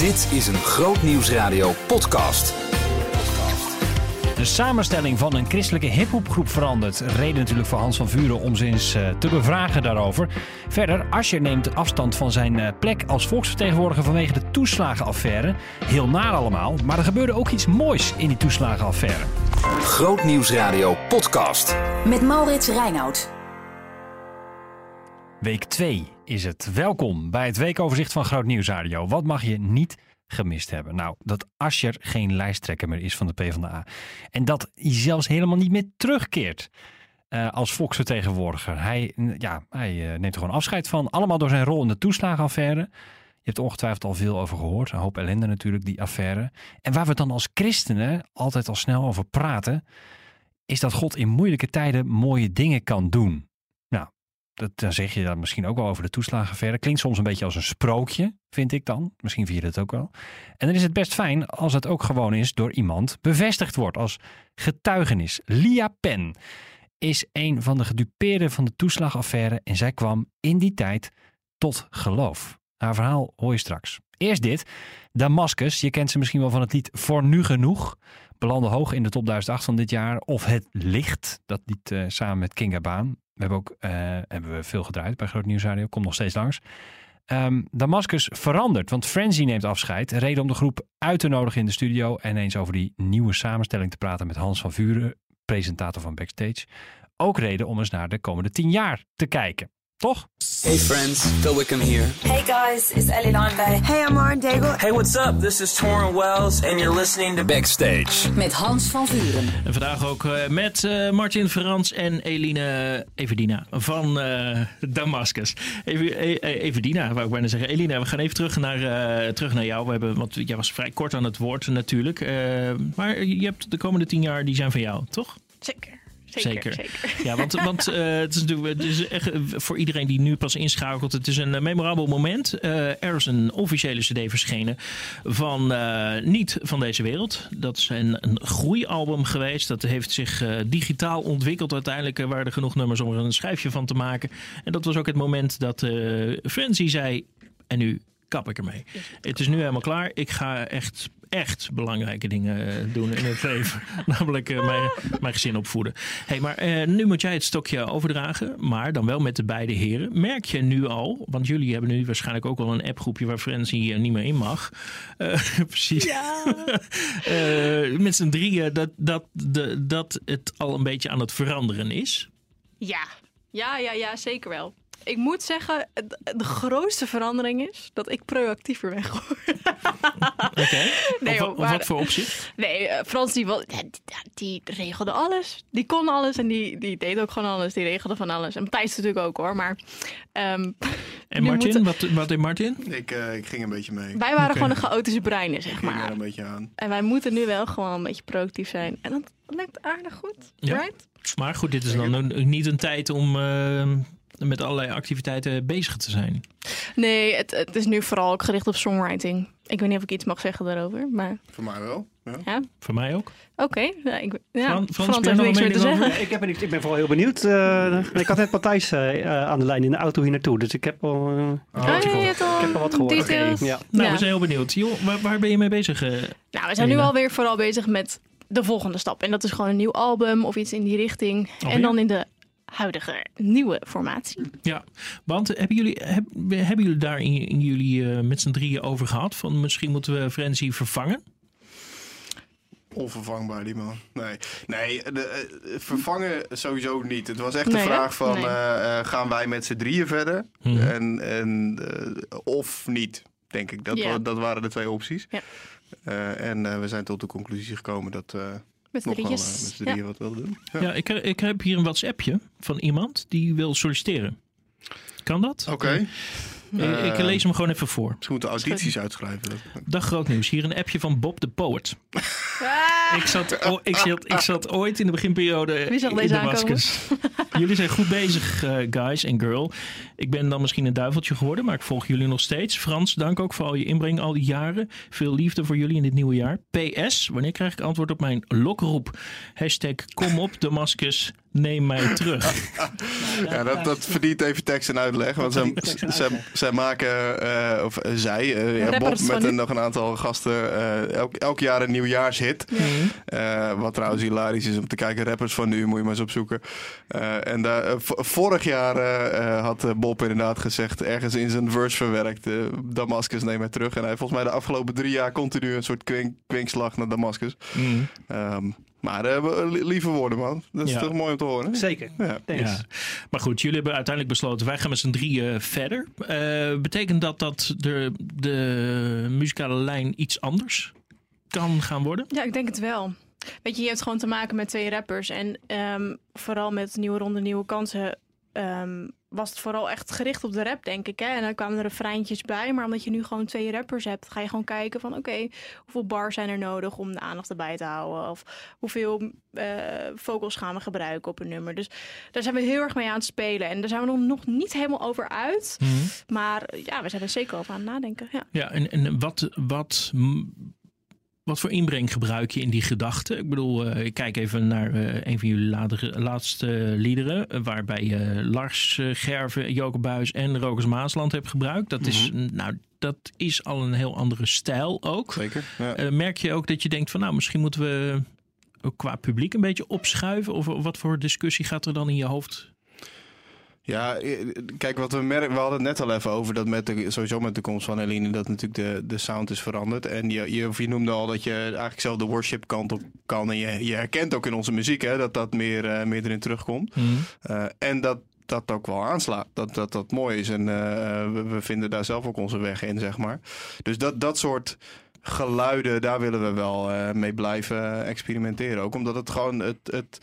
Dit is een Groot Nieuwsradio podcast. De samenstelling van een christelijke hiphopgroep verandert. Reden natuurlijk voor Hans van Vuren om ze eens eh, te bevragen daarover. Verder, Asscher neemt afstand van zijn eh, plek als volksvertegenwoordiger vanwege de toeslagenaffaire. Heel naar allemaal, maar er gebeurde ook iets moois in die toeslagenaffaire. Groot Nieuwsradio podcast. Met Maurits Reinoud. Week 2 is het. Welkom bij het weekoverzicht van Groot Nieuwsradio. Wat mag je niet gemist hebben? Nou, dat Asscher geen lijsttrekker meer is van de PvdA. En dat hij zelfs helemaal niet meer terugkeert eh, als volksvertegenwoordiger. Hij, ja, hij eh, neemt er gewoon afscheid van. Allemaal door zijn rol in de toeslagenaffaire. Je hebt er ongetwijfeld al veel over gehoord. Een hoop ellende natuurlijk, die affaire. En waar we dan als christenen altijd al snel over praten... is dat God in moeilijke tijden mooie dingen kan doen. Dat, dan zeg je dat misschien ook wel over de toeslagenaffaire. Klinkt soms een beetje als een sprookje, vind ik dan. Misschien vind je dat ook wel. En dan is het best fijn als het ook gewoon is door iemand bevestigd wordt als getuigenis. Lia Pen is een van de gedupeerden van de toeslagaffaire en zij kwam in die tijd tot geloof. Haar verhaal hoor je straks. Eerst dit. Damascus, je kent ze misschien wel van het lied Voor Nu Genoeg. Belandde hoog in de top 1008 van dit jaar. Of Het Licht, dat lied eh, samen met Kinga Baan. We hebben ook eh, hebben we veel gedraaid bij Groot Nieuwsradio. Komt nog steeds langs. Ehm, Damascus verandert, want Frenzy neemt afscheid. Reden om de groep uit te nodigen in de studio. En eens over die nieuwe samenstelling te praten met Hans van Vuren, presentator van Backstage. Ook reden om eens naar de komende tien jaar te kijken. Toch? Hey friends, Phil Wickham here. Hey guys, it's Ellie Limebay. Hey, I'm Lauren Daigle. Hey, what's up? This is Torrin Wells and you're listening to Backstage. Met Hans van Vuren. En vandaag ook eh, met eh, Martin Frans en Eline Everdina van eh, Damascus. Even, e- e- Everdina, wou ik bijna zeggen. Eline, we gaan even terug naar, eh, terug naar jou. We hebben, want jij was vrij kort aan het woord natuurlijk. Eh, maar je hebt de komende tien jaar, die zijn van jou, toch? Zeker. Zeker. Zeker. zeker. Ja, want, want eh, het is natuurlijk het is echt, eh, voor iedereen die nu pas inschakelt. Het is een eh, memorabel moment. Eh, er is een officiële CD verschenen van Niet van deze wereld. Dat is een, een groeialbum geweest. Dat heeft zich digitaal ontwikkeld. Uiteindelijk waren er genoeg nummers om er een schijfje van te maken. En dat was ook het moment dat Frenzy zei. En nu kap ik ermee. Het is nu helemaal klaar. Ik ga echt, echt belangrijke dingen eh, doen in het leven. Namelijk eh, mijn, mijn gezin opvoeden. hey, maar eh, nu moet jij het stokje overdragen. Maar dan wel met de beide heren. Merk je nu al, want jullie hebben nu waarschijnlijk ook wel een appgroepje waar Frenzy eh, niet meer in mag. Precies. Eh, met z'n drieën dat, dat, de, dat het al een beetje aan het veranderen is. Ja. ja, ja, ja, zeker wel. Ik moet zeggen, de grootste verandering is dat ik proactiever ben geworden. Oké. Nee, wat voor opzicht? Nee, eh, Frans die, die, die regelde alles. Die kon alles en die, die deed ook gewoon alles. Die regelde van alles. En Matthijs natuurlijk ook hoor. Maar ehm, En Martin, moeten- wat, wat deed Martin? Ik, eh, ik ging een beetje mee. wij waren gewoon de chaotische breinen, zeg Ik ging maar. een beetje aan. En wij moeten nu wel gewoon een beetje proactief zijn. En dat lukt aardig goed, Ja. right? Maar goed, dit is dan een- niet een tijd om eh, met allerlei activiteiten bezig te zijn. Nee, het, het is nu vooral ook gericht op songwriting. Ik weet niet of ik iets mag zeggen daarover, maar Voor mij wel. Ja. ja, Voor mij ook. oké. Ja, ik, ja, Fran- Frans, Frans heeft niks een meer te zeggen. over? Ik, heb er niks, ik ben vooral heel benieuwd. eh, ik had net Matthijs eh, eh, aan de lijn in de auto hier naartoe. Dus ik heb al, Oh, al ik heb al wat gehoord. details. Ja. Nou, Ja. we zijn heel benieuwd. Joh, waar, waar ben je mee bezig? Nou, we zijn nu alweer vooral bezig met de volgende stap. En dat is gewoon een nieuw album of iets in die richting. Alweer? En dan in de huidige nieuwe formatie. Ja, want hebben jullie, heb- hebben jullie daar in, in jullie eh, met z'n drieën over gehad? Van misschien moeten we Frenzy vervangen? Onvervangbaar die man. Nee, nee de, eh, vervangen sowieso niet. Het was echt Nee, de vraag van Nee. eh, eh, gaan wij met z'n drieën verder? Mhm. En, en, eh, of niet, denk ik. Dat, Ja. dat waren de twee opties. Ja. Eh, en eh, we zijn tot de conclusie gekomen dat eh Met eh, z'n Ja. drieën wat wilden doen. Ja. Ja, ik, ik heb hier een WhatsAppje van iemand die wil solliciteren. Kan dat? Oké. Eh, ik Eh, lees hem gewoon even voor. Ze moeten audities uitschrijven. Dat- Dag groot nieuws. Hier een appje van Bob de Poet. Ik zat, o- ik, zat, ik zat ooit in de beginperiode Wie zag in deze Damascus. Jullie zijn goed bezig, eh, guys en girl. Ik ben dan misschien een duiveltje geworden, maar ik volg jullie nog steeds. Frans, dank ook voor al je inbreng al die jaren. Veel liefde voor jullie in dit nieuwe jaar. PS, wanneer krijg ik antwoord op mijn lokroep? Hashtag kom op Damascus, neem mij terug. Ja, dat, dat verdient even tekst en uitleg. Want zij, zij, zij maken, eh, of zij, eh, ja, Bob met een, nog een aantal gasten, eh, elk, elk jaar een nieuwjaarshit. Eh, wat trouwens hilarisch is om te kijken. Rappers van nu moet je maar eens opzoeken. Eh, en daar, vorig jaar eh, eh, had Bob inderdaad gezegd, ergens in zijn verse verwerkt, Damascus neem mij terug. En hij heeft volgens mij de afgelopen drie jaar continu een soort kwink, kwinkslag naar Damascus. Mm. Ehm, maar eh, li- lieve woorden man. Dat is Ja. toch mooi om te horen. Zeker. Ja. Maar goed, jullie hebben uiteindelijk besloten, wij gaan met z'n drieën verder. Eh, betekent dat dat de, de muzikale lijn iets anders kan gaan worden? Ja, ik denk het wel. Weet je, je hebt gewoon te maken met twee rappers. En ehm, vooral met Nieuwe Ronde, Nieuwe Kansen... ehm, was het vooral echt gericht op de rap, denk ik. Hè? En dan kwamen er refreintjes bij. Maar omdat je nu gewoon twee rappers hebt... ga je gewoon kijken van... oké, hoeveel bars zijn er nodig om de aandacht erbij te houden? Of hoeveel vocals gaan we gebruiken op een nummer? Dus daar zijn we heel erg mee aan het spelen. En daar zijn we nog, nog niet helemaal over uit. Maar ja, we zijn er zeker over aan het nadenken. Ja. Ja, en, en wat, wat, wat voor inbreng gebruik je in die gedachten? Ik bedoel, eh, ik kijk even naar eh, een van jullie latere- laatste liederen, eh, waarbij je Lars Gerven, Joke Buis en Rokers Maasland hebt gebruikt. Dat is, nou, dat is al een heel andere stijl ook. Zeker. Ja. Merk je ook dat je denkt van, nou, misschien moeten we qua publiek een beetje opschuiven? Of wat voor discussie gaat er dan in je hoofd? Ja, eh, kijk, wat we merken, we hadden het net al even over dat met de, sowieso met de komst van Eline, dat natuurlijk de, de sound is veranderd. En je, je, of je noemde al dat je eigenlijk zelf de worship kant op kan. En je, je herkent ook in onze muziek hè, dat dat meer, eh, meer erin terugkomt. Eh, en dat dat ook wel aanslaat. Dat dat, dat mooi is. En we, we vinden daar zelf ook onze weg in, zeg maar. Dus dat, dat soort geluiden, daar willen we wel mee blijven experimenteren. Ook omdat het gewoon het. het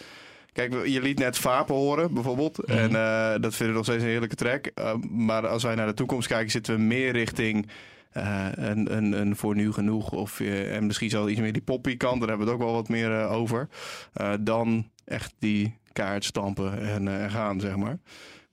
Kijk, je liet net Vapen horen, bijvoorbeeld. En eh, dat vinden we nog steeds een heerlijke track. Eh, maar als wij naar de toekomst kijken, zitten we meer richting eh, een, een, een voor nu genoeg. Of, en misschien zelfs iets meer die poppy kant. Daar hebben we het ook wel wat meer over. Dan echt die kaart stampen en, gaan, zeg maar.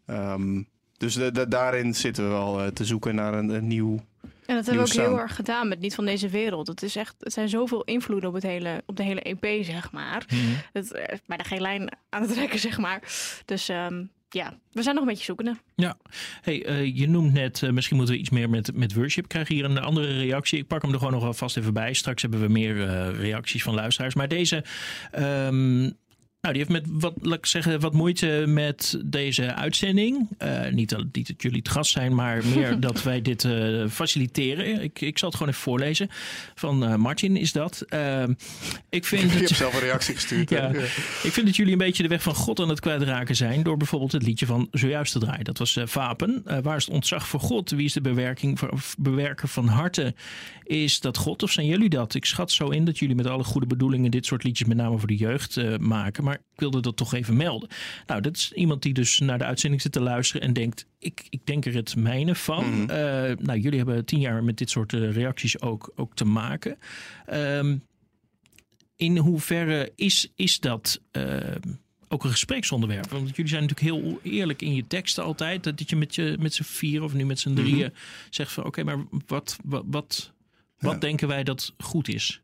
Ehm, dus de- de- daarin zitten we wel te zoeken naar een, een nieuw... En dat hebben we ook heel erg gedaan met Niet van deze wereld. Het, is echt, het zijn zoveel invloeden op, het hele, op de hele EP, zeg maar. Het eh, is bijna geen lijn aan het trekken, zeg maar. Dus ehm, ja, we zijn nog een beetje zoekende. Ja, hey, eh, je noemt net, eh, misschien moeten we iets meer met, met worship. Ik krijg hier een andere reactie. Ik pak hem er gewoon nog wel vast even bij. Straks hebben we meer eh, reacties van luisteraars. Maar deze, ehm, nou, die heeft met wat, laat ik zeggen, wat moeite met deze uitzending. Eh, niet, dat, niet dat jullie het gast zijn, maar meer dat wij dit eh, faciliteren. Ik, ik zal het gewoon even voorlezen. Van eh, Martin is dat. Ehm, ik vind Je dat- hebt zelf een reactie gestuurd. ja. Ik vind dat jullie een beetje de weg van God aan het kwijtraken zijn. Door bijvoorbeeld het liedje van zojuist te draaien. Dat was eh, Vapen. Eh, waar is het ontzag voor God? Wie is de bewerking, bewerker van harten? Is dat God of zijn jullie dat? Ik schat zo in dat jullie met alle goede bedoelingen dit soort liedjes met name voor de jeugd eh, maken. Maar ik wilde dat toch even melden. Nou, dat is iemand die dus naar de uitzending zit te luisteren en denkt... Ik, ik denk er het mijne van. Eh, nou, jullie hebben tien jaar met dit soort eh, reacties ook, ook te maken. Ehm, in hoeverre is, is dat eh, ook een gespreksonderwerp? Want jullie zijn natuurlijk heel eerlijk in je teksten altijd. Dat je met, je, met z'n vier of nu met z'n drieën zegt van... oké, maar wat, wat, wat, wat Ja. denken wij dat goed is?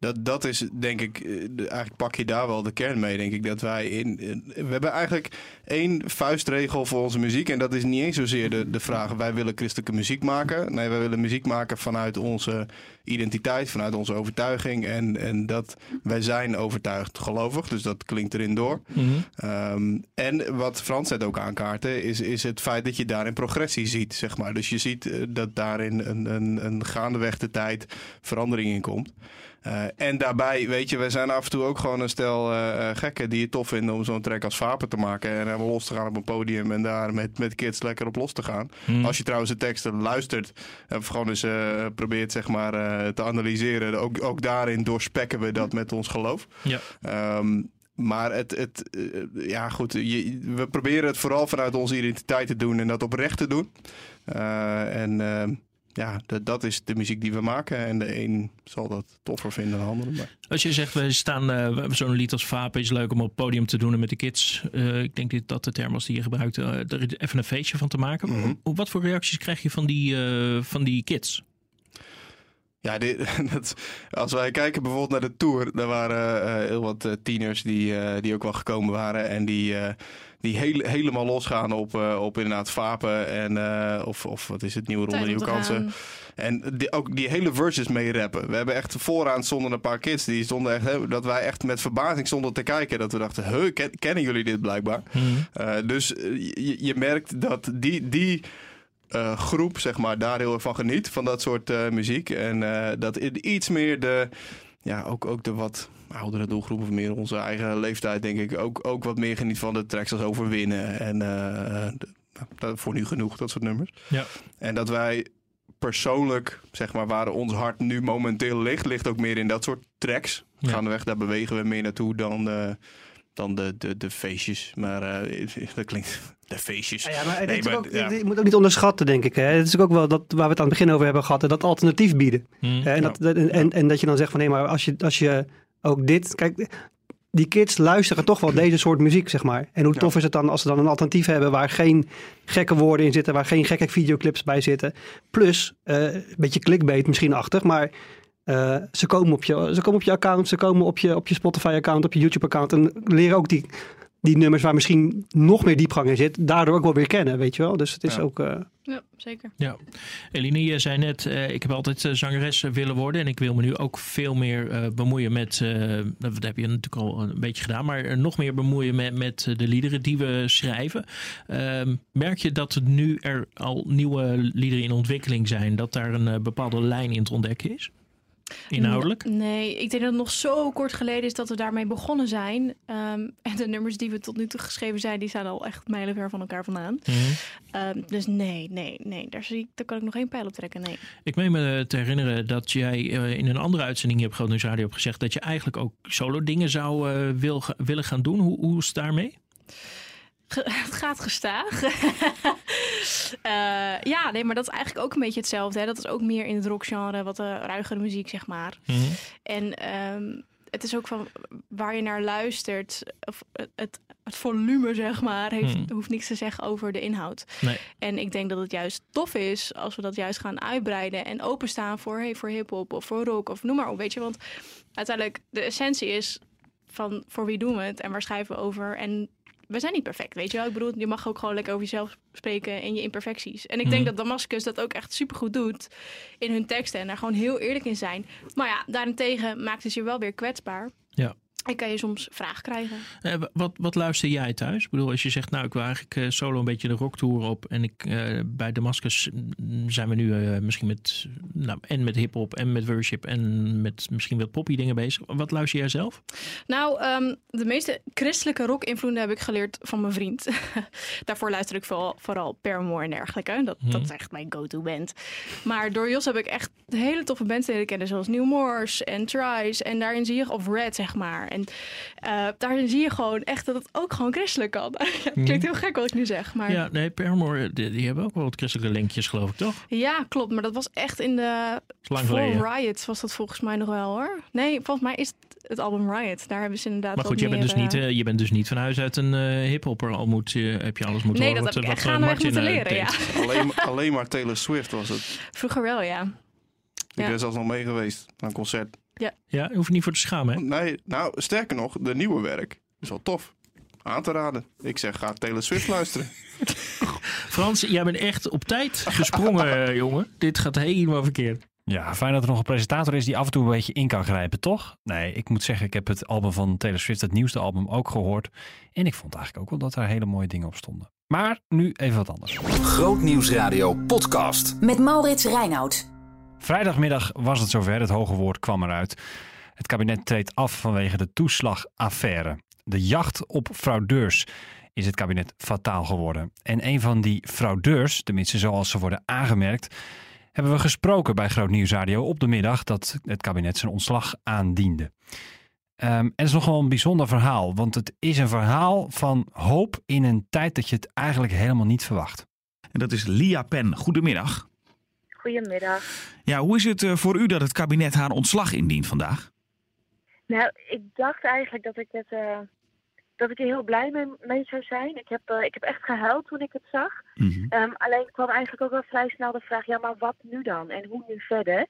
Dat, dat is denk ik, eh, eigenlijk pak je daar wel de kern mee, denk ik. Dat wij in- We hebben eigenlijk één vuistregel voor onze muziek. En dat is niet eens zozeer de, de vraag: wij willen christelijke muziek maken. Nee, wij willen muziek maken vanuit onze identiteit, vanuit onze overtuiging. En, en dat wij zijn overtuigd gelovig. Dus dat klinkt erin door. Ehm, en wat Frans net ook aankaarten, is, is het feit dat je daarin progressie ziet, zeg maar. Dus je ziet eh, dat daarin een, een, een gaandeweg de tijd verandering in komt. Eh, en daarbij, weet je, wij zijn af en toe ook gewoon een stel eh, gekken die het tof vinden om zo'n track als Vapen te maken. En helemaal los te gaan op een podium en daar met, met kids lekker op los te gaan. Als je trouwens de teksten luistert, of gewoon eens probeert zeg maar te analyseren, ook, ook daarin doorspekken we dat met ons geloof. Ja. Ehm, maar het, het eh, ja goed, je, we proberen het vooral vanuit onze identiteit te doen en dat oprecht te doen. Eh, en eh, ja, dat, dat is de muziek die we maken. En de een zal dat toffer vinden dan de andere. Maar... Als je zegt, we staan, eh, we hebben zo'n lied als Vapen is leuk om op het podium te doen en met de kids. eh, ik denk dat dat de term was die je gebruikt, eh, er even een feestje van te maken. Mhm. Wat voor reacties krijg je van die, eh, van die kids? Ja, dit, dat, als wij kijken bijvoorbeeld naar de tour, daar waren eh, heel wat eh, tieners die, eh, die ook wel gekomen waren en die, eh, die heel, helemaal losgaan op, eh, op inderdaad vapen en eh, of, of wat is het, nieuwe ronde, nieuwe kansen. En die, ook die hele verses mee rappen. We hebben echt vooraan stonden een paar kids die stonden echt, hè, dat wij echt met verbazing stonden te kijken. Dat we dachten, huh, ken- kennen jullie dit blijkbaar? Eh, dus je, je merkt dat die, die eh, groep zeg maar, daar heel erg van geniet, van dat soort eh, muziek. En eh, dat iets meer de, ja, ook, ook de wat oudere doelgroep, of meer onze eigen leeftijd, denk ik, ook, ook wat meer geniet van de tracks als Overwinnen. En de- nou, dat, voor nu genoeg, dat soort nummers. Ja. En dat wij persoonlijk, zeg maar, waar ons hart nu momenteel ligt, ligt ook meer in dat soort tracks. Ja. Gaandeweg, daar bewegen we meer naartoe dan, dan de, de, de feestjes. Maar dat klinkt, de feestjes. Ja, maar, het Nee, is maar- ook, ja. je moet ook niet onderschatten, denk ik. Hè. Het is ook wel dat, waar we het aan het begin over hebben gehad, dat alternatief bieden. Hmm. En, dat, dat- en, en dat je dan zegt van nee, maar als je, als je ook dit. Kijk, die kids luisteren toch wel deze soort muziek, zeg maar. En hoe Ja. tof is het dan als ze dan een alternatief hebben waar geen gekke woorden in zitten, waar geen gekke videoclips bij zitten. Plus, eh, een beetje clickbait misschien achtig, maar. eh, ze, komen op je, ze komen op je account, ze komen op je, op je Spotify-account, op je YouTube-account en leren ook die, die nummers waar misschien nog meer diepgang in zit, daardoor ook wel weer kennen, weet je wel. Dus het is Ja. ook... eh, Ja, zeker. Ja, Eline, je zei net, eh, ik heb altijd eh, zangeres willen worden. En ik wil me nu ook veel meer eh, bemoeien met, eh, dat heb je natuurlijk al een beetje gedaan, maar nog meer bemoeien met, met de liederen die we schrijven. Ehm, merk je dat nu er al nieuwe liederen in ontwikkeling zijn, dat daar een bepaalde lijn in te ontdekken is? Inhoudelijk? Nee, ik denk dat het nog zo kort geleden is dat we daarmee begonnen zijn. Ehm, en de nummers die we tot nu toe geschreven zijn, die staan al echt mijlenver van elkaar vandaan. Mhm. Ehm, dus nee, nee, nee. Daar, zie ik, daar kan ik nog geen pijl op trekken, nee. Ik meen me te herinneren dat jij eh, in een andere uitzending hier op Groot Nieuws Radio hebt gezegd dat je eigenlijk ook solo dingen zou eh, wil, willen gaan doen. Hoe, hoe is het daarmee? Het gaat gestaag. Eh, ja, nee, maar dat is eigenlijk ook een beetje hetzelfde. Hè? Dat is ook meer in het rockgenre, wat uh, ruigere muziek, zeg maar. En ehm, het is ook van waar je naar luistert, of het, het, het volume, zeg maar, heeft, Hmm. hoeft niks te zeggen over de inhoud. Nee. En ik denk dat het juist tof is als we dat juist gaan uitbreiden en openstaan voor, hey, voor hip-hop of voor rock of noem maar op. Weet je, want uiteindelijk de essentie is van voor wie doen we het en waar schrijven we over. En we zijn niet perfect, weet je wel. Ik bedoel, je mag ook gewoon lekker over jezelf spreken en je imperfecties. En ik denk Mhm. dat Damascus dat ook echt supergoed doet in hun teksten en daar gewoon heel eerlijk in zijn. Maar ja, daarentegen maakt het je wel weer kwetsbaar. Ja. En kan je soms vragen krijgen. Eh, wa- wat, wat luister jij thuis? Ik bedoel, als je zegt, nou, ik wil eigenlijk eh, solo een beetje de rocktour op. En ik, eh, bij Damascus mm, zijn we nu eh, misschien met, nou, en met hip-hop en met worship en met misschien wat poppy dingen bezig. Wat luister jij zelf? Nou, ehm, de meeste christelijke rock-invloeden heb ik geleerd van mijn vriend. Daarvoor luister ik vooral, vooral Paramore en dergelijke. Dat, dat is echt mijn go-to band. Maar door Jos heb ik echt hele toffe bands leren kennen. Zoals New Morse en Tries. En daarin zie je, of Red zeg maar. En eh, daarin zie je gewoon echt dat het ook gewoon christelijk kan. Ja, het klinkt heel gek wat ik nu zeg. Maar Ja, nee, Paramore, die, die hebben ook wel wat christelijke linkjes, geloof ik, toch? Ja, klopt. Maar dat was echt in de... lang Voor geleden. Riot was dat volgens mij nog wel hoor. Nee, volgens mij is het het album Riot. Daar hebben ze inderdaad Maar goed, je bent, dus niet, eh, eh, je bent dus niet van huis uit een eh hiphopper. Al moet, je heb je alles moeten Nee, horen dat heb ik wat, echt wat, eh, gaandeweg Martin, moeten eh, leren, ja. Alleen, maar- alleen maar Taylor Swift was het. Vroeger wel, ja. Ik Ja. ben zelfs nog mee geweest naar een concert. Ja, je hoeft niet voor te schamen, hè? Nee, nou, sterker nog, de nieuwe werk is wel tof. Aan te raden. Ik zeg, ga Taylor Swift luisteren. Frans, jij bent echt op tijd gesprongen, eh, jongen. Dit gaat helemaal verkeerd. Ja, fijn dat er nog een presentator is die af en toe een beetje in kan grijpen, toch? Nee, ik moet zeggen, ik heb het album van Taylor Swift, het nieuwste album, ook gehoord. En ik vond eigenlijk ook wel dat daar hele mooie dingen op stonden. Maar nu even wat anders. Grootnieuwsradio podcast. Met Maurits Reinoud. Vrijdagmiddag was het zover, het hoge woord kwam eruit. Het kabinet treedt af vanwege de toeslagaffaire. De jacht op fraudeurs is het kabinet fataal geworden. En een van die fraudeurs, tenminste zoals ze worden aangemerkt, hebben we gesproken bij Groot Nieuwsradio op de middag dat het kabinet zijn ontslag aandiende. Ehm, en het is nogal een bijzonder verhaal, want het is een verhaal van hoop in een tijd dat je het eigenlijk helemaal niet verwacht. En dat is Lia Pen. Goedemiddag. Goedemiddag. Ja, hoe is het eh, voor u dat het kabinet haar ontslag indient vandaag? Nou, ik dacht eigenlijk dat ik, het, eh, dat ik er heel blij mee, mee zou zijn. Ik heb, eh, ik heb echt gehuild toen ik het zag. Mhm. Ehm, alleen kwam eigenlijk ook wel vrij snel de vraag, ja, maar wat nu dan? En hoe nu verder?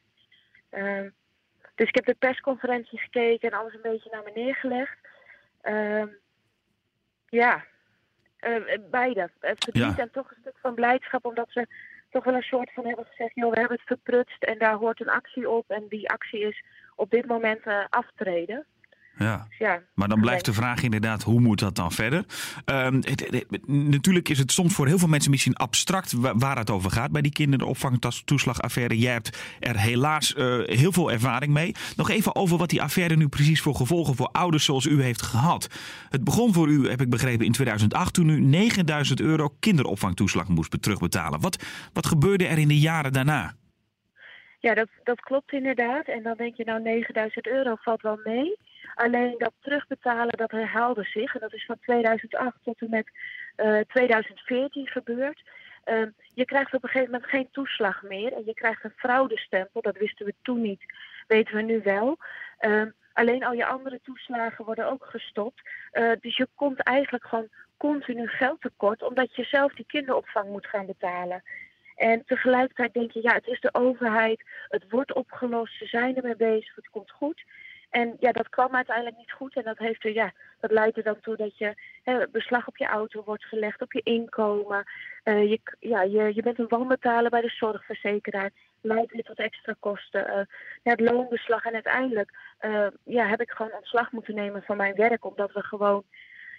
Ehm, dus ik heb de persconferentie gekeken en alles een beetje naar me neergelegd. Ehm, ja, beide. Verdriet Ja. en toch een stuk van blijdschap, omdat ze toch wel een soort van hebben gezegd, joh, we hebben het verprutst en daar hoort een actie op. En die actie is op dit moment eh, aftreden. Ja. Dus ja, Maar dan blijft de vraag inderdaad, hoe moet dat dan verder? Ehm, het- het- het- natuurlijk is het soms voor heel veel mensen misschien abstract wa- waar het over gaat bij die kinderopvangtoeslagaffaire. Jij hebt er helaas eh, heel veel ervaring mee. Nog even over wat die affaire nu precies voor gevolgen voor ouders zoals u heeft gehad. Het begon voor u, heb ik begrepen, in 2008 toen u 9000 euro kinderopvangtoeslag moest terugbetalen. Wat, wat gebeurde er in de jaren daarna? Ja, dat, dat klopt inderdaad. En dan denk je, nou, 9000 euro valt wel mee. Alleen dat terugbetalen, dat herhaalde zich. En dat is van 2008 tot en met eh, 2014 gebeurd. Ehm, je krijgt op een gegeven moment geen toeslag meer. En je krijgt een fraudestempel. Dat wisten we toen niet. Weten we nu wel. Ehm, alleen al je andere toeslagen worden ook gestopt. Eh, dus je komt eigenlijk gewoon continu geld tekort. Omdat je zelf die kinderopvang moet gaan betalen. En tegelijkertijd denk je, ja, het is de overheid, het wordt opgelost, ze zijn ermee bezig, het komt goed. En ja, dat kwam uiteindelijk niet goed. En dat, heeft er, ja, dat leidt er dan toe dat je hè, beslag op je auto wordt gelegd, op je inkomen. Eh, je, ja, je, je bent een wanbetaler bij de zorgverzekeraar. Leidt weer tot extra kosten. Eh, het loonbeslag. En uiteindelijk eh, ja, heb ik gewoon ontslag moeten nemen van mijn werk. Omdat we gewoon,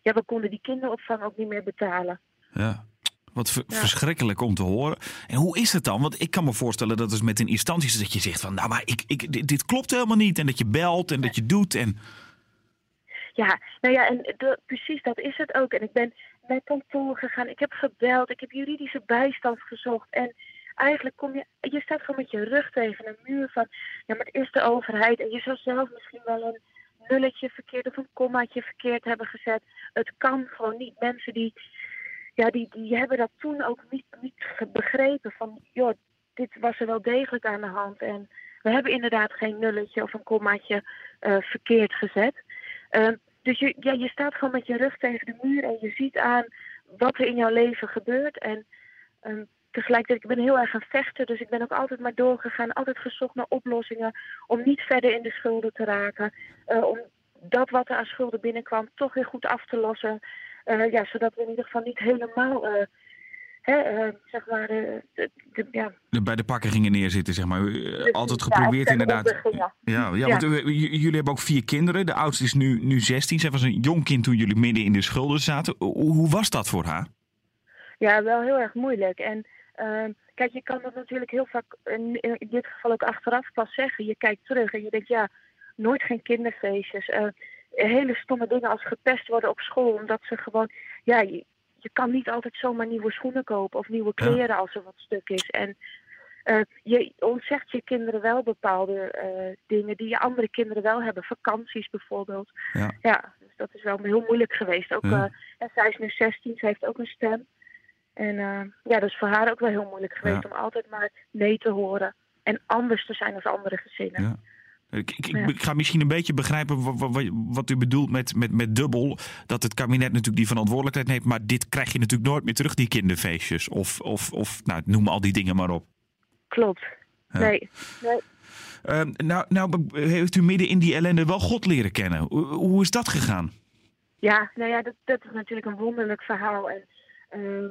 ja, we konden die kinderopvang ook niet meer betalen. Ja. Wat ver- Ja. verschrikkelijk om te horen. En hoe is het dan? Want ik kan me voorstellen dat het met een instantie dat je zegt van... nou, maar ik, ik, dit, dit klopt helemaal niet. En dat je belt en dat je doet. En... Ja, nou ja, en de- precies dat is het ook. En ik ben naar kantoor gegaan, ik heb gebeld, ik heb juridische bijstand gezocht. En eigenlijk kom je, je staat gewoon met je rug tegen een muur van, ja, maar het is de overheid. En je zou zelf misschien wel een nulletje verkeerd of een kommaatje verkeerd hebben gezet. Het kan gewoon niet. Mensen die, ja, die, die hebben dat toen ook niet, niet begrepen van, joh, dit was er wel degelijk aan de hand. En we hebben inderdaad geen nulletje of een kommaatje eh, verkeerd gezet. Ehm, dus je, ja, je staat gewoon met je rug tegen de muur en je ziet aan wat er in jouw leven gebeurt. En ehm, tegelijkertijd, ik ben heel erg een vechter, dus ik ben ook altijd maar doorgegaan, altijd gezocht naar oplossingen om niet verder in de schulden te raken. Eh, om dat wat er aan schulden binnenkwam toch weer goed af te lossen. Eh, ja, zodat we in ieder geval niet helemaal, eh, hè, eh, zeg maar, de, de- ja, bij de pakken gingen neerzitten, zeg maar. Altijd geprobeerd inderdaad. Ja, ja, Ja. want jullie hebben ook vier kinderen. De oudste is nu, nu 16. Zij was een jong kind toen jullie midden in de schulden zaten. Hoe, hoe was dat voor haar? Ja, wel heel erg moeilijk. En ehm, kijk, je kan dat natuurlijk heel vaak, in, in dit geval ook achteraf pas zeggen. Je kijkt terug en je denkt, ja, nooit geen kinderfeestjes. Eh, hele stomme dingen als gepest worden op school. Omdat ze gewoon, ja, je, je kan niet altijd zomaar nieuwe schoenen kopen of nieuwe Ja. kleren als er wat stuk is. En eh, je ontzegt je kinderen wel bepaalde eh, dingen die je andere kinderen wel hebben. Vakanties bijvoorbeeld. Ja. ja dus dat is wel heel moeilijk geweest. Ook, Ja. eh, en zij is nu 16, ze heeft ook een stem. En ja, dat is voor haar ook wel heel moeilijk geweest om altijd maar nee te horen. En anders te zijn als andere gezinnen. Ik, ik, ik- Ja. ik ga misschien een beetje begrijpen wa- wa- wa- wat u bedoelt met, met, met dubbel. Dat het kabinet natuurlijk die verantwoordelijkheid neemt. Maar dit krijg je natuurlijk nooit meer terug, die kinderfeestjes. Of, of, of nou, noem al die dingen maar op. Klopt. Ja. Nee. nee. Ehm, nou, nou heeft u midden in die ellende wel God leren kennen. Hoe, hoe is dat gegaan? Ja, nou ja, dat, dat is natuurlijk een wonderlijk verhaal. En, ehm,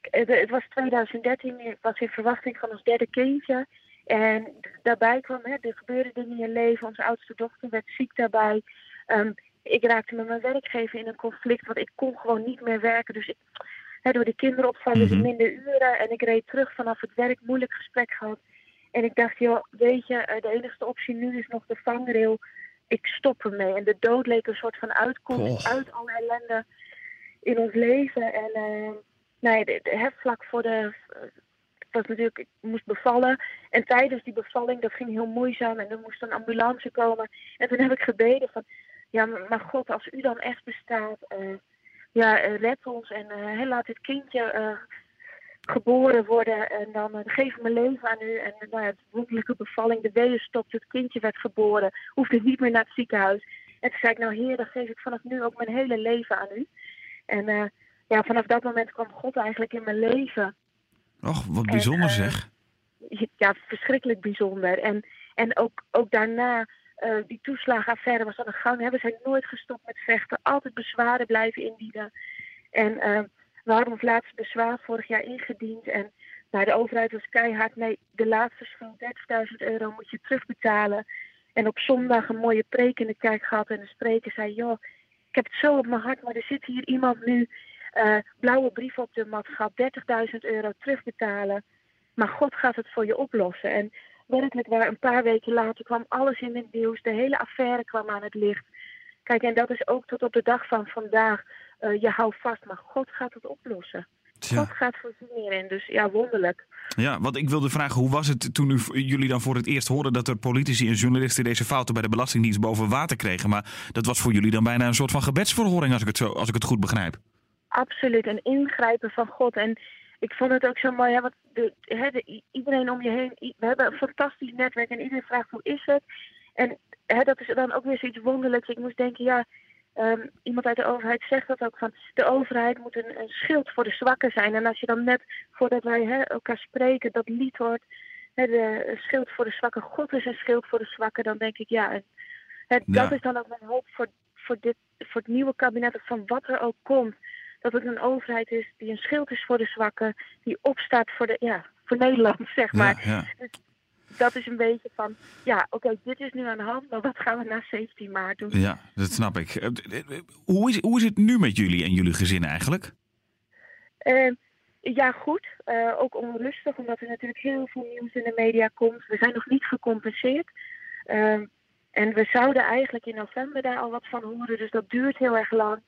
het, het was 2013, ik was in verwachting van ons derde kindje. En daarbij kwam, hè, er gebeurde dingen in je leven. Onze oudste dochter werd ziek daarbij. Ehm, ik raakte met mijn werkgever in een conflict, want ik kon gewoon niet meer werken. Dus ik, hè, door de kinderopvang dus Mhm. minder uren. En ik reed terug vanaf het werk, moeilijk gesprek gehad. En ik dacht, joh, weet je, eh, de enige optie nu is nog de vangrail. Ik stop ermee. En de dood leek een soort van uitkomst uit alle ellende in ons leven. En eh, nou ja, de, de hefvlak voor de. Was natuurlijk, ik moest bevallen. En tijdens die bevalling, dat ging heel moeizaam. En er moest een ambulance komen. En toen heb ik gebeden van, ja, maar, God, als u dan echt bestaat, eh, ja, eh, ons en hè, laat dit kindje geboren worden en dan geef ik mijn leven aan u. En nou het wonderlijke bevalling, de weeën stopt, het kindje werd geboren, hoefde niet meer naar het ziekenhuis. En toen zei ik, nou heer, dan geef ik vanaf nu ook mijn hele leven aan u. En ja, vanaf dat moment kwam God eigenlijk in mijn leven. Och, wat bijzonder eh, zeg. Ja, verschrikkelijk bijzonder. En, en ook, ook daarna, eh, die toeslagenaffaire was aan de gang. Hebben zij nooit gestopt met vechten. Altijd bezwaren blijven indienen. En eh, we hadden ons laatste bezwaar vorig jaar ingediend. En nou, de overheid was keihard. Nee, de laatste schuld, 30.000 euro, moet je terugbetalen. En op zondag een mooie preek in de kerk gehad. En de spreker zei, joh, ik heb het zo op mijn hart. Maar er zit hier iemand nu, eh, blauwe brief op de mat gehad. 30.000 euro terugbetalen. Maar God gaat het voor je oplossen. En werkelijk waar, een paar weken later kwam alles in het nieuws. De hele affaire kwam aan het licht. Kijk, en dat is ook tot op de dag van vandaag. eh, je houdt vast, maar God gaat het oplossen. Tja. God gaat voorzien hierin. Dus ja, wonderlijk. Ja, want ik wilde vragen, hoe was het toen u, jullie dan voor het eerst hoorden dat er politici en journalisten deze fouten bij de Belastingdienst boven water kregen? Maar dat was voor jullie dan bijna een soort van gebedsverhoring, als ik het, zo, als ik het goed begrijp. Absoluut een ingrijpen van God. En ik vond het ook zo mooi, hè, want de, hè, de- i- iedereen om je heen, we hebben een fantastisch netwerk en iedereen vraagt hoe is het. En hè, dat is dan ook weer zoiets wonderlijks. Ik moest denken, ja, ehm, iemand uit de overheid zegt dat ook van, de overheid moet een, een schild voor de zwakken zijn. En als je dan net, voordat wij hè, elkaar spreken, dat lied hoort, hè, de schild voor de zwakken, God is een schild voor de zwakken, dan denk ik, ja, en, hè, dat is dan ook mijn hoop voor, voor, dit, voor het nieuwe kabinet, of van wat er ook komt dat het een overheid is die een schild is voor de zwakken, die opstaat voor, de, ja, voor Nederland, zeg maar. Ja, ja. Dat is een beetje van, ja, oké, dit is nu aan de hand, maar wat gaan we na 17 maart doen? ja, dat snap ik. Eh, Hoe is, hoe is het nu met jullie en jullie gezin eigenlijk? Eh, ja, goed. Eh, ook onrustig, omdat er natuurlijk heel veel nieuws in de media komt. We zijn nog niet gecompenseerd. Eh, en we zouden eigenlijk in november daar al wat van horen, dus dat duurt heel erg lang.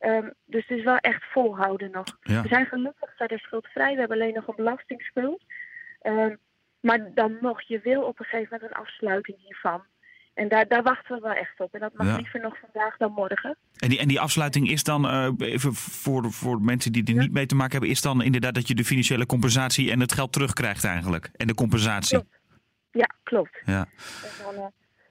Eh, dus het is wel echt volhouden nog. Ja. We zijn gelukkig verder schuldvrij. We hebben alleen nog een belastingsschuld. Eh, maar dan nog, je wil op een gegeven moment een afsluiting hiervan. En daar, daar wachten we wel echt op. En dat mag Ja. liever nog vandaag dan morgen. En die, en die afsluiting is dan, eh, even voor, voor mensen die er niet mee te maken hebben, is dan inderdaad dat je de financiële compensatie en het geld terugkrijgt eigenlijk. En de compensatie. Klopt. Ja, klopt. Ja. En, dan, eh,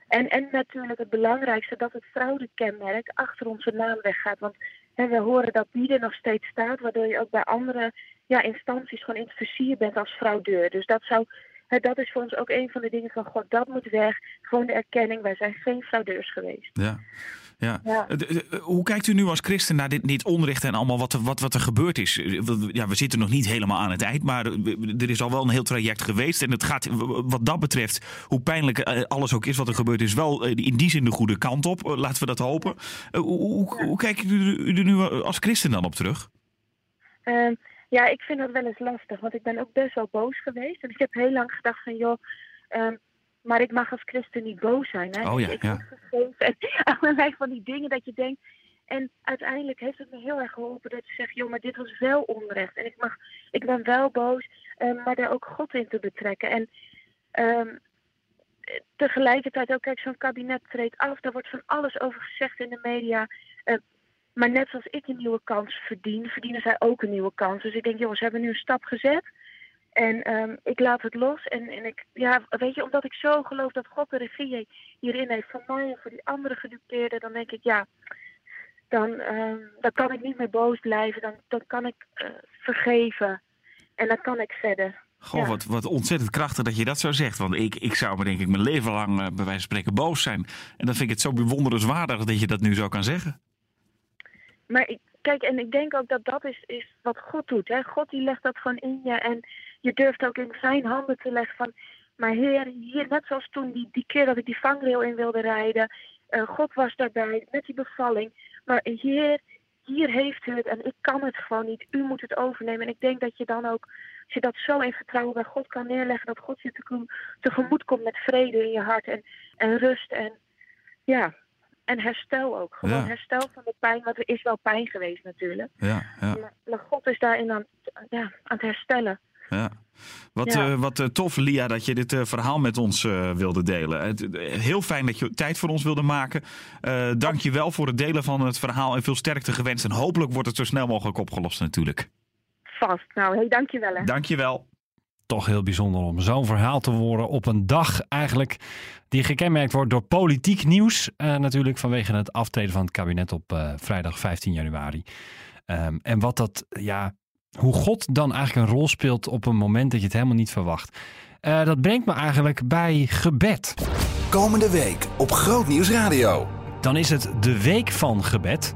en, en natuurlijk het belangrijkste, dat het fraudekenmerk achter onze naam weggaat. Want hè, we horen dat die er nog steeds staat, waardoor je ook bij andere ja, instanties gewoon in het vizier bent als fraudeur. Dus dat, zou, hè, dat is voor ons ook een van de dingen van, god, dat moet weg. Gewoon de erkenning, wij zijn geen fraudeurs geweest. Ja. Ja. Ja. Eh, eh, Hoe kijkt u nu als christen naar dit, dit onrecht en allemaal wat, er- wat, wat er gebeurd is? Eh, Ja, we zitten nog niet helemaal aan het eind, maar er is al wel een heel traject geweest. En het gaat wat dat betreft, hoe pijnlijk alles ook is wat er gebeurd is, wel in die zin de goede kant op. Laten we dat hopen. Hoe, hoe, hoe kijkt u, er nu als christen dan op terug? Ehm, ja, ik vind dat wel eens lastig, want ik ben ook best wel boos geweest. En ik heb heel lang gedacht van, joh, ehm, maar ik mag als christen niet boos zijn. Hè? Oh ja, ik ja. en allerlei van die dingen dat je denkt. En uiteindelijk heeft het me heel erg geholpen dat je zegt, joh, maar dit was wel onrecht. En ik, mag, ik ben wel boos, ehm, maar daar ook God in te betrekken. En ehm, tegelijkertijd ook, kijk, zo'n kabinet treedt af. Daar wordt van alles over gezegd in de media. Eh, maar net zoals ik een nieuwe kans verdien, verdienen zij ook een nieuwe kans. Dus ik denk, jongens, we hebben nu een stap gezet. En ehm, ik laat het los. En, en ik, ja, weet je, omdat ik zo geloof dat God de regie hierin heeft voor mij en voor die andere gedupeerden, dan denk ik, ja, dan, ehm, dan kan ik niet meer boos blijven. Dan, dan kan ik eh, vergeven. En dan kan ik verder. Goh, Ja. wat, wat ontzettend krachtig dat je dat zo zegt. Want ik, ik zou me denk ik mijn leven lang eh, bij wijze van spreken boos zijn. En dan vind ik het zo bewonderenswaardig dat je dat nu zo kan zeggen. Maar ik, kijk, en ik denk ook dat dat is, is wat God doet. Hè? God die legt dat gewoon in je. En je durft ook in zijn handen te leggen van... Maar heer, hier, net zoals toen die, die keer dat ik die vangrail in wilde rijden. eh, God was daarbij met die bevalling. Maar heer, hier heeft u het en ik kan het gewoon niet. U moet het overnemen. En ik denk dat je dan ook, als je dat zo in vertrouwen bij God kan neerleggen... dat God je tegemoet, komt met vrede in je hart en, en rust. En ja, en herstel ook. Gewoon Ja. herstel van de pijn, want er is wel pijn geweest natuurlijk. Ja, ja. Maar, maar God is daarin aan, ja, aan het herstellen. Ja. Wat, Ja. eh, wat eh, tof, Lia, dat je dit eh, verhaal met ons wilde delen. Heel fijn dat je tijd voor ons wilde maken. Eh dank je wel voor het delen van het verhaal en veel sterkte gewenst. En hopelijk wordt het zo snel mogelijk opgelost natuurlijk. Vast. Nou, hey, dankjewel hè. Dankjewel. Toch heel bijzonder om zo'n verhaal te horen op een dag eigenlijk die gekenmerkt wordt door politiek nieuws. Eh, natuurlijk vanwege het aftreden van het kabinet op eh, vrijdag 15 januari. Ehm, en wat dat, ja, hoe God dan eigenlijk een rol speelt op een moment dat je het helemaal niet verwacht. Eh, dat brengt me eigenlijk bij gebed. Komende week op Groot Nieuws Radio. Dan is het de Week van Gebed.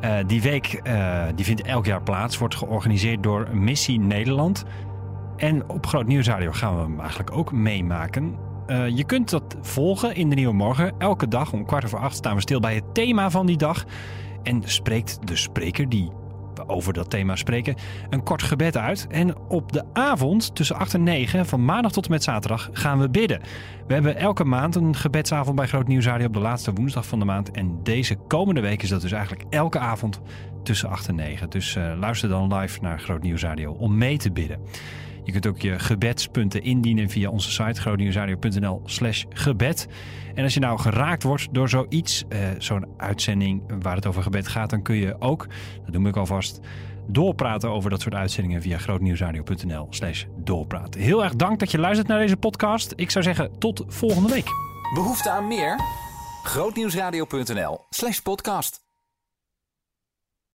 Eh, die week eh, die vindt elk jaar plaats, wordt georganiseerd door Missie Nederland. En op Groot Nieuws Radio gaan we hem eigenlijk ook meemaken. Je kunt dat volgen in de Nieuwe Morgen. Elke dag om kwart over acht staan we stil bij het thema van die dag. En spreekt de spreker die over dat thema spreken een kort gebed uit. En op de avond tussen 8 en 9 van maandag tot en met zaterdag gaan we bidden. We hebben elke maand een gebedsavond bij Groot Nieuws Radio op de laatste woensdag van de maand. En deze komende week is dat dus eigenlijk elke avond tussen 8 en 9. Dus eh, luister dan live naar Groot Nieuws Radio om mee te bidden. Je kunt ook je gebedspunten indienen via onze site grootnieuwsradio.nl slash gebed. En als je nou geraakt wordt door zoiets, eh, zo'n uitzending waar het over gebed gaat, dan kun je ook, dat noem ik alvast, doorpraten over dat soort uitzendingen via grootnieuwsradio.nl slash doorpraten. Heel erg dank dat je luistert naar deze podcast. Ik zou zeggen tot volgende week. Behoefte aan meer? Grootnieuwsradio.nl slash podcast.